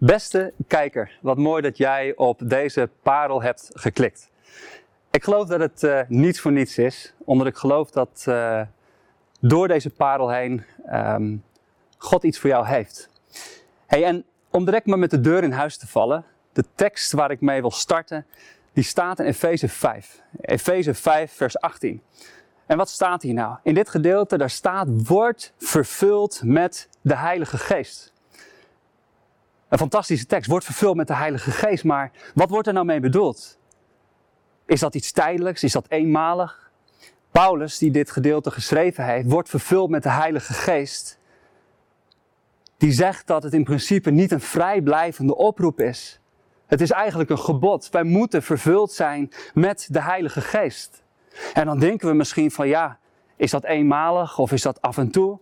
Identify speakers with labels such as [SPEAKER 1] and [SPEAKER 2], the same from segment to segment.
[SPEAKER 1] Beste kijker, wat mooi dat jij op deze parel hebt geklikt. Ik geloof dat het uh, niets voor niets is, omdat ik geloof dat uh, door deze parel heen um, God iets voor jou heeft. Hey, en om direct maar met de deur in huis te vallen, de tekst waar ik mee wil starten, die staat in Efeze 5. Efeze 5, vers 18. En wat staat hier nou? In dit gedeelte, daar staat, wordt vervuld met de Heilige Geest. Een fantastische tekst, wordt vervuld met de Heilige Geest, maar wat wordt er nou mee bedoeld? Is dat iets tijdelijks? Is dat eenmalig? Paulus, die dit gedeelte geschreven heeft, wordt vervuld met de Heilige Geest. Die zegt dat het in principe niet een vrijblijvende oproep is. Het is eigenlijk een gebod. Wij moeten vervuld zijn met de Heilige Geest. En dan denken we misschien van ja, is dat eenmalig of is dat af en toe?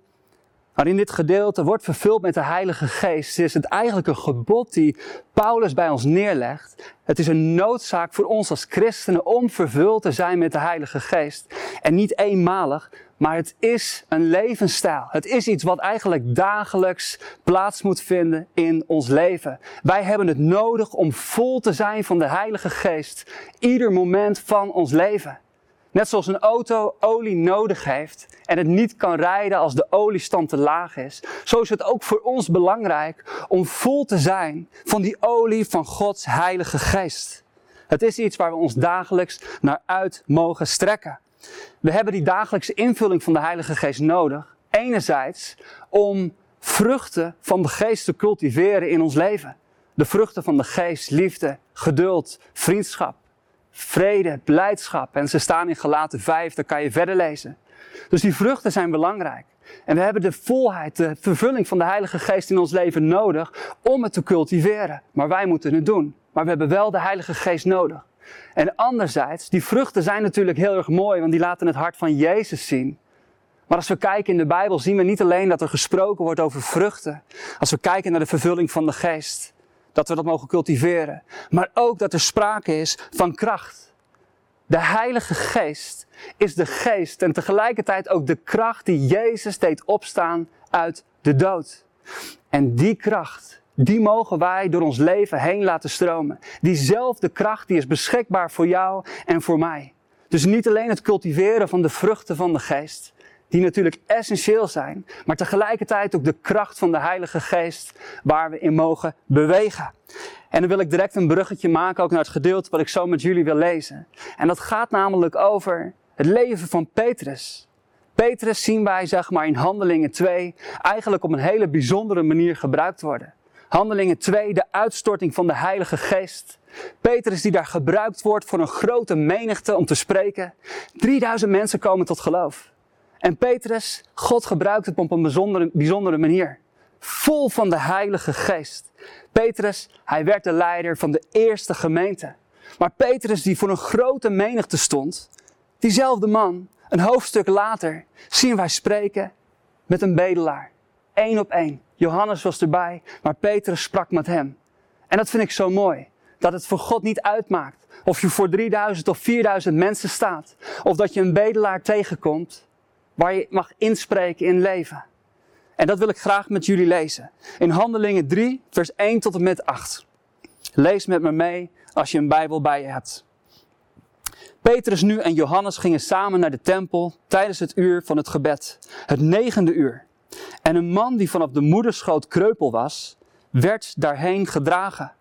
[SPEAKER 1] Maar in dit gedeelte wordt vervuld met de Heilige Geest. Is het eigenlijk een gebod die Paulus bij ons neerlegt. Het is een noodzaak voor ons als christenen om vervuld te zijn met de Heilige Geest. En niet eenmalig, maar het is een levensstijl. Het is iets wat eigenlijk dagelijks plaats moet vinden in ons leven. Wij hebben het nodig om vol te zijn van de Heilige Geest. Ieder moment van ons leven. Net zoals een auto olie nodig heeft en het niet kan rijden als de oliestand te laag is, zo is het ook voor ons belangrijk om vol te zijn van die olie van Gods Heilige Geest. Het is iets waar we ons dagelijks naar uit mogen strekken. We hebben die dagelijkse invulling van de Heilige Geest nodig. Enerzijds om vruchten van de Geest te cultiveren in ons leven. De vruchten van de Geest, liefde, geduld, vriendschap, vrede, blijdschap. En ze staan in Galaten 5, daar kan je verder lezen. Dus die vruchten zijn belangrijk. En we hebben de volheid, de vervulling van de Heilige Geest in ons leven nodig om het te cultiveren. Maar wij moeten het doen. Maar we hebben wel de Heilige Geest nodig. En anderzijds, die vruchten zijn natuurlijk heel erg mooi, want die laten het hart van Jezus zien. Maar als we kijken in de Bijbel, zien we niet alleen dat er gesproken wordt over vruchten. Als we kijken naar de vervulling van de Geest, dat we dat mogen cultiveren. Maar ook dat er sprake is van kracht. De Heilige Geest is de geest en tegelijkertijd ook de kracht die Jezus deed opstaan uit de dood. En die kracht, die mogen wij door ons leven heen laten stromen. Diezelfde kracht die is beschikbaar voor jou en voor mij. Dus niet alleen het cultiveren van de vruchten van de geest, die natuurlijk essentieel zijn, maar tegelijkertijd ook de kracht van de Heilige Geest waar we in mogen bewegen. En dan wil ik direct een bruggetje maken ook naar het gedeelte wat ik zo met jullie wil lezen. En dat gaat namelijk over het leven van Petrus. Petrus zien wij zeg maar in Handelingen 2 eigenlijk op een hele bijzondere manier gebruikt worden. Handelingen 2, de uitstorting van de Heilige Geest. Petrus die daar gebruikt wordt voor een grote menigte om te spreken. 3000 mensen komen tot geloof. En Petrus, God gebruikt het op een bijzondere, bijzondere manier. Vol van de Heilige Geest. Petrus, hij werd de leider van de eerste gemeente. Maar Petrus, die voor een grote menigte stond, diezelfde man, een hoofdstuk later, zien wij spreken met een bedelaar. Eén op één. Johannes was erbij, maar Petrus sprak met hem. En dat vind ik zo mooi. Dat het voor God niet uitmaakt of je voor 3000 of 4000 mensen staat. Of dat je een bedelaar tegenkomt waar je mag inspreken in leven. En dat wil ik graag met jullie lezen. In Handelingen 3, vers 1 tot en met 8. Lees met me mee als je een Bijbel bij je hebt. Petrus nu en Johannes gingen samen naar de tempel tijdens het uur van het gebed, het negende uur. En een man die vanaf de moederschoot kreupel was, werd daarheen gedragen.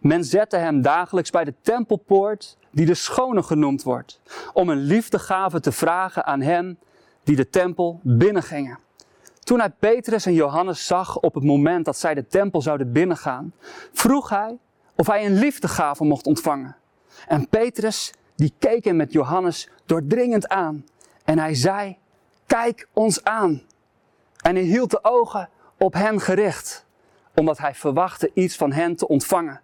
[SPEAKER 1] Men zette hem dagelijks bij de tempelpoort, die de schone genoemd wordt, om een liefdegave te vragen aan hen die de tempel binnengingen. Toen hij Petrus en Johannes zag op het moment dat zij de tempel zouden binnengaan, vroeg hij of hij een liefdegave mocht ontvangen. En Petrus, die keek hem met Johannes doordringend aan. En hij zei, kijk ons aan. En hij hield de ogen op hen gericht, omdat hij verwachtte iets van hen te ontvangen.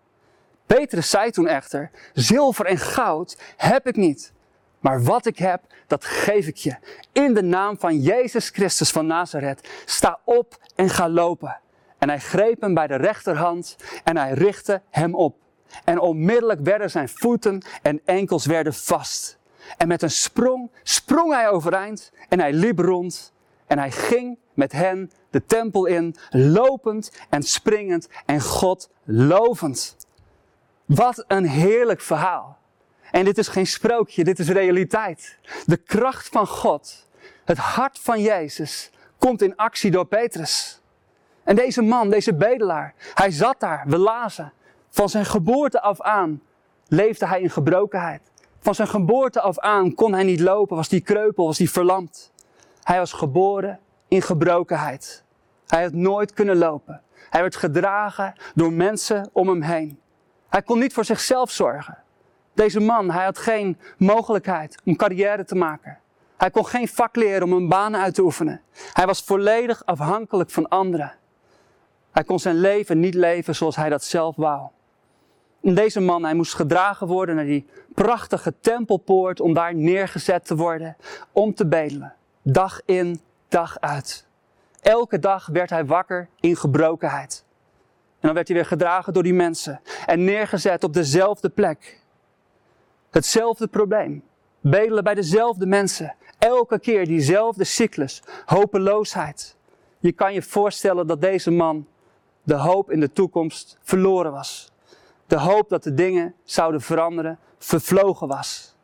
[SPEAKER 1] Petrus zei toen echter, zilver en goud heb ik niet, maar wat ik heb, dat geef ik je. In de naam van Jezus Christus van Nazareth, sta op en ga lopen. En hij greep hem bij de rechterhand en hij richtte hem op. En onmiddellijk werden zijn voeten en enkels werden vast. En met een sprong sprong hij overeind en hij liep rond en hij ging met hen de tempel in, lopend en springend en God lovend. Wat een heerlijk verhaal. En dit is geen sprookje, dit is realiteit. De kracht van God, het hart van Jezus, komt in actie door Petrus. En deze man, deze bedelaar, hij zat daar, we lazen. Van zijn geboorte af aan leefde hij in gebrokenheid. Van zijn geboorte af aan kon hij niet lopen, was hij kreupel, was hij verlamd. Hij was geboren in gebrokenheid. Hij had nooit kunnen lopen. Hij werd gedragen door mensen om hem heen. Hij kon niet voor zichzelf zorgen. Deze man, hij had geen mogelijkheid om carrière te maken. Hij kon geen vak leren om een baan uit te oefenen. Hij was volledig afhankelijk van anderen. Hij kon zijn leven niet leven zoals hij dat zelf wou. Deze man, hij moest gedragen worden naar die prachtige tempelpoort om daar neergezet te worden, om te bedelen. Dag in, dag uit. Elke dag werd hij wakker in gebrokenheid. En dan werd hij weer gedragen door die mensen en neergezet op dezelfde plek. Hetzelfde probleem. Bedelen bij dezelfde mensen. Elke keer diezelfde cyclus. Hopeloosheid. Je kan je voorstellen dat deze man de hoop in de toekomst verloren was. De hoop dat de dingen zouden veranderen, vervlogen was.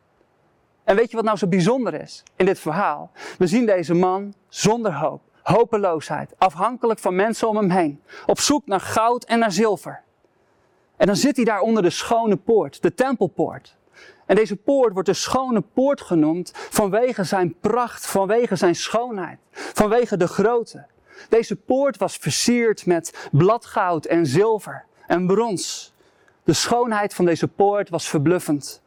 [SPEAKER 1] En weet je wat nou zo bijzonder is in dit verhaal? We zien deze man zonder hoop, hopeloosheid, afhankelijk van mensen om hem heen, op zoek naar goud en naar zilver. En dan zit hij daar onder de schone poort, de tempelpoort. En deze poort wordt de schone poort genoemd vanwege zijn pracht, vanwege zijn schoonheid, vanwege de grootte. Deze poort was versierd met bladgoud en zilver en brons. De schoonheid van deze poort was verbluffend,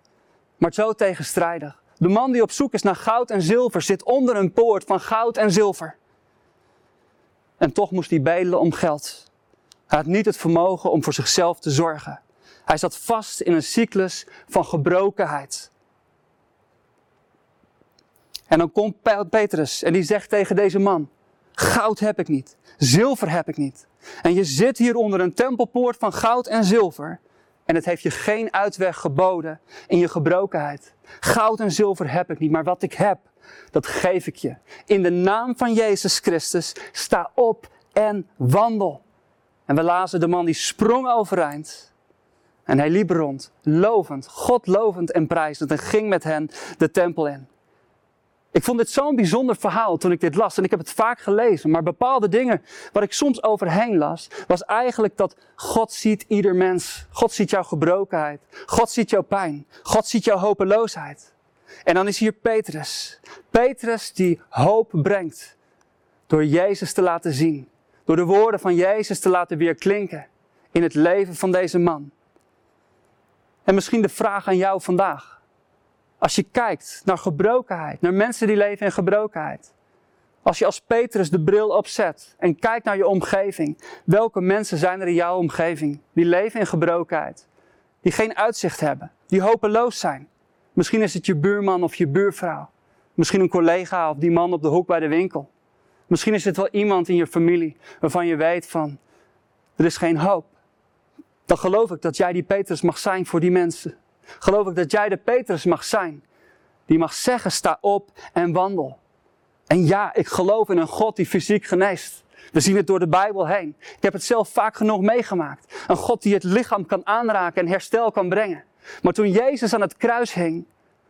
[SPEAKER 1] maar zo tegenstrijdig. De man die op zoek is naar goud en zilver zit onder een poort van goud en zilver. En toch moest hij bedelen om geld. Hij had niet het vermogen om voor zichzelf te zorgen. Hij zat vast in een cyclus van gebrokenheid. En dan komt Petrus en die zegt tegen deze man: Goud heb ik niet, zilver heb ik niet. En je zit hier onder een tempelpoort van goud en zilver. En het heeft je geen uitweg geboden in je gebrokenheid. Goud en zilver heb ik niet, maar wat ik heb, dat geef ik je. In de naam van Jezus Christus, sta op en wandel. En we lazen de man die sprong overeind. En hij liep rond, lovend, God lovend en prijzend en ging met hen de tempel in. Ik vond dit zo'n bijzonder verhaal toen ik dit las. En ik heb het vaak gelezen. Maar bepaalde dingen waar ik soms overheen las, was eigenlijk dat God ziet ieder mens. God ziet jouw gebrokenheid. God ziet jouw pijn. God ziet jouw hopeloosheid. En dan is hier Petrus. Petrus die hoop brengt. Door Jezus te laten zien. Door de woorden van Jezus te laten weerklinken. In het leven van deze man. En misschien de vraag aan jou vandaag. Als je kijkt naar gebrokenheid, naar mensen die leven in gebrokenheid. Als je als Petrus de bril opzet en kijkt naar je omgeving, welke mensen zijn er in jouw omgeving die leven in gebrokenheid, die geen uitzicht hebben, die hopeloos zijn? Misschien is het je buurman of je buurvrouw, misschien een collega of die man op de hoek bij de winkel. Misschien is het wel iemand in je familie waarvan je weet van, er is geen hoop. Dan geloof ik dat jij die Petrus mag zijn voor die mensen geloof ik dat jij de Petrus mag zijn. Die mag zeggen, sta op en wandel. En ja, ik geloof in een God die fysiek geneest. We zien het door de Bijbel heen. Ik heb het zelf vaak genoeg meegemaakt. Een God die het lichaam kan aanraken en herstel kan brengen. Maar toen Jezus aan het kruis hing,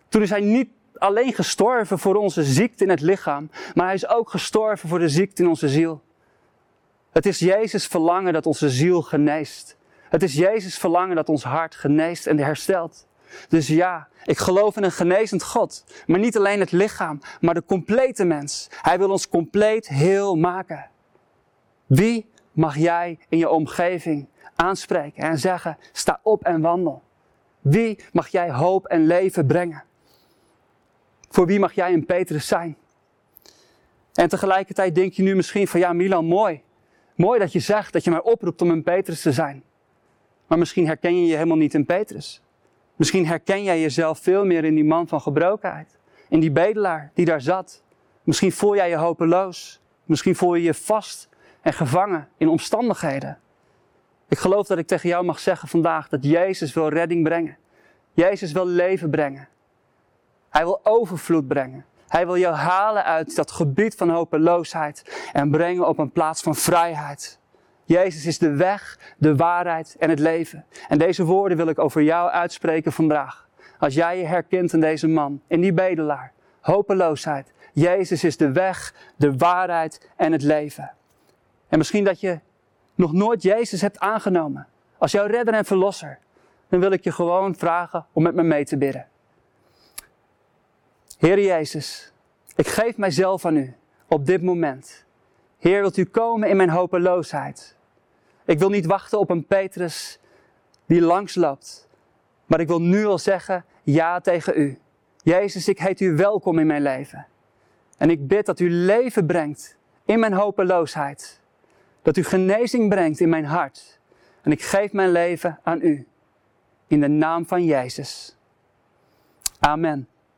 [SPEAKER 1] toen is hij niet alleen gestorven voor onze ziekte in het lichaam, maar hij is ook gestorven voor de ziekte in onze ziel. Het is Jezus verlangen dat onze ziel geneest. Het is Jezus verlangen dat ons hart geneest en herstelt. Dus ja, ik geloof in een genezend God. Maar niet alleen het lichaam, maar de complete mens. Hij wil ons compleet heel maken. Wie mag jij in je omgeving aanspreken en zeggen: sta op en wandel? Wie mag jij hoop en leven brengen? Voor wie mag jij een Petrus zijn? En tegelijkertijd denk je nu misschien van ja, Milan, mooi. Mooi dat je zegt dat je mij oproept om een Petrus te zijn. Maar misschien herken je je helemaal niet in Petrus. Misschien herken jij jezelf veel meer in die man van gebrokenheid. In die bedelaar die daar zat. Misschien voel jij je hopeloos. Misschien voel je je vast en gevangen in omstandigheden. Ik geloof dat ik tegen jou mag zeggen vandaag dat Jezus wil redding brengen. Jezus wil leven brengen. Hij wil overvloed brengen. Hij wil jou halen uit dat gebied van hopeloosheid en brengen op een plaats van vrijheid. Jezus is de weg, de waarheid en het leven. En deze woorden wil ik over jou uitspreken vandaag. Als jij je herkent in deze man, in die bedelaar, hopeloosheid. Jezus is de weg, de waarheid en het leven. En misschien dat je nog nooit Jezus hebt aangenomen als jouw redder en verlosser. Dan wil ik je gewoon vragen om met me mee te bidden. Heer Jezus, ik geef mijzelf aan u op dit moment. Heer, wilt u komen in mijn hopeloosheid? Ik wil niet wachten op een Petrus die langsloopt. Maar ik wil nu al zeggen ja tegen u. Jezus, ik heet u welkom in mijn leven. En ik bid dat u leven brengt in mijn hopeloosheid. Dat u genezing brengt in mijn hart. En ik geef mijn leven aan u. In de naam van Jezus. Amen.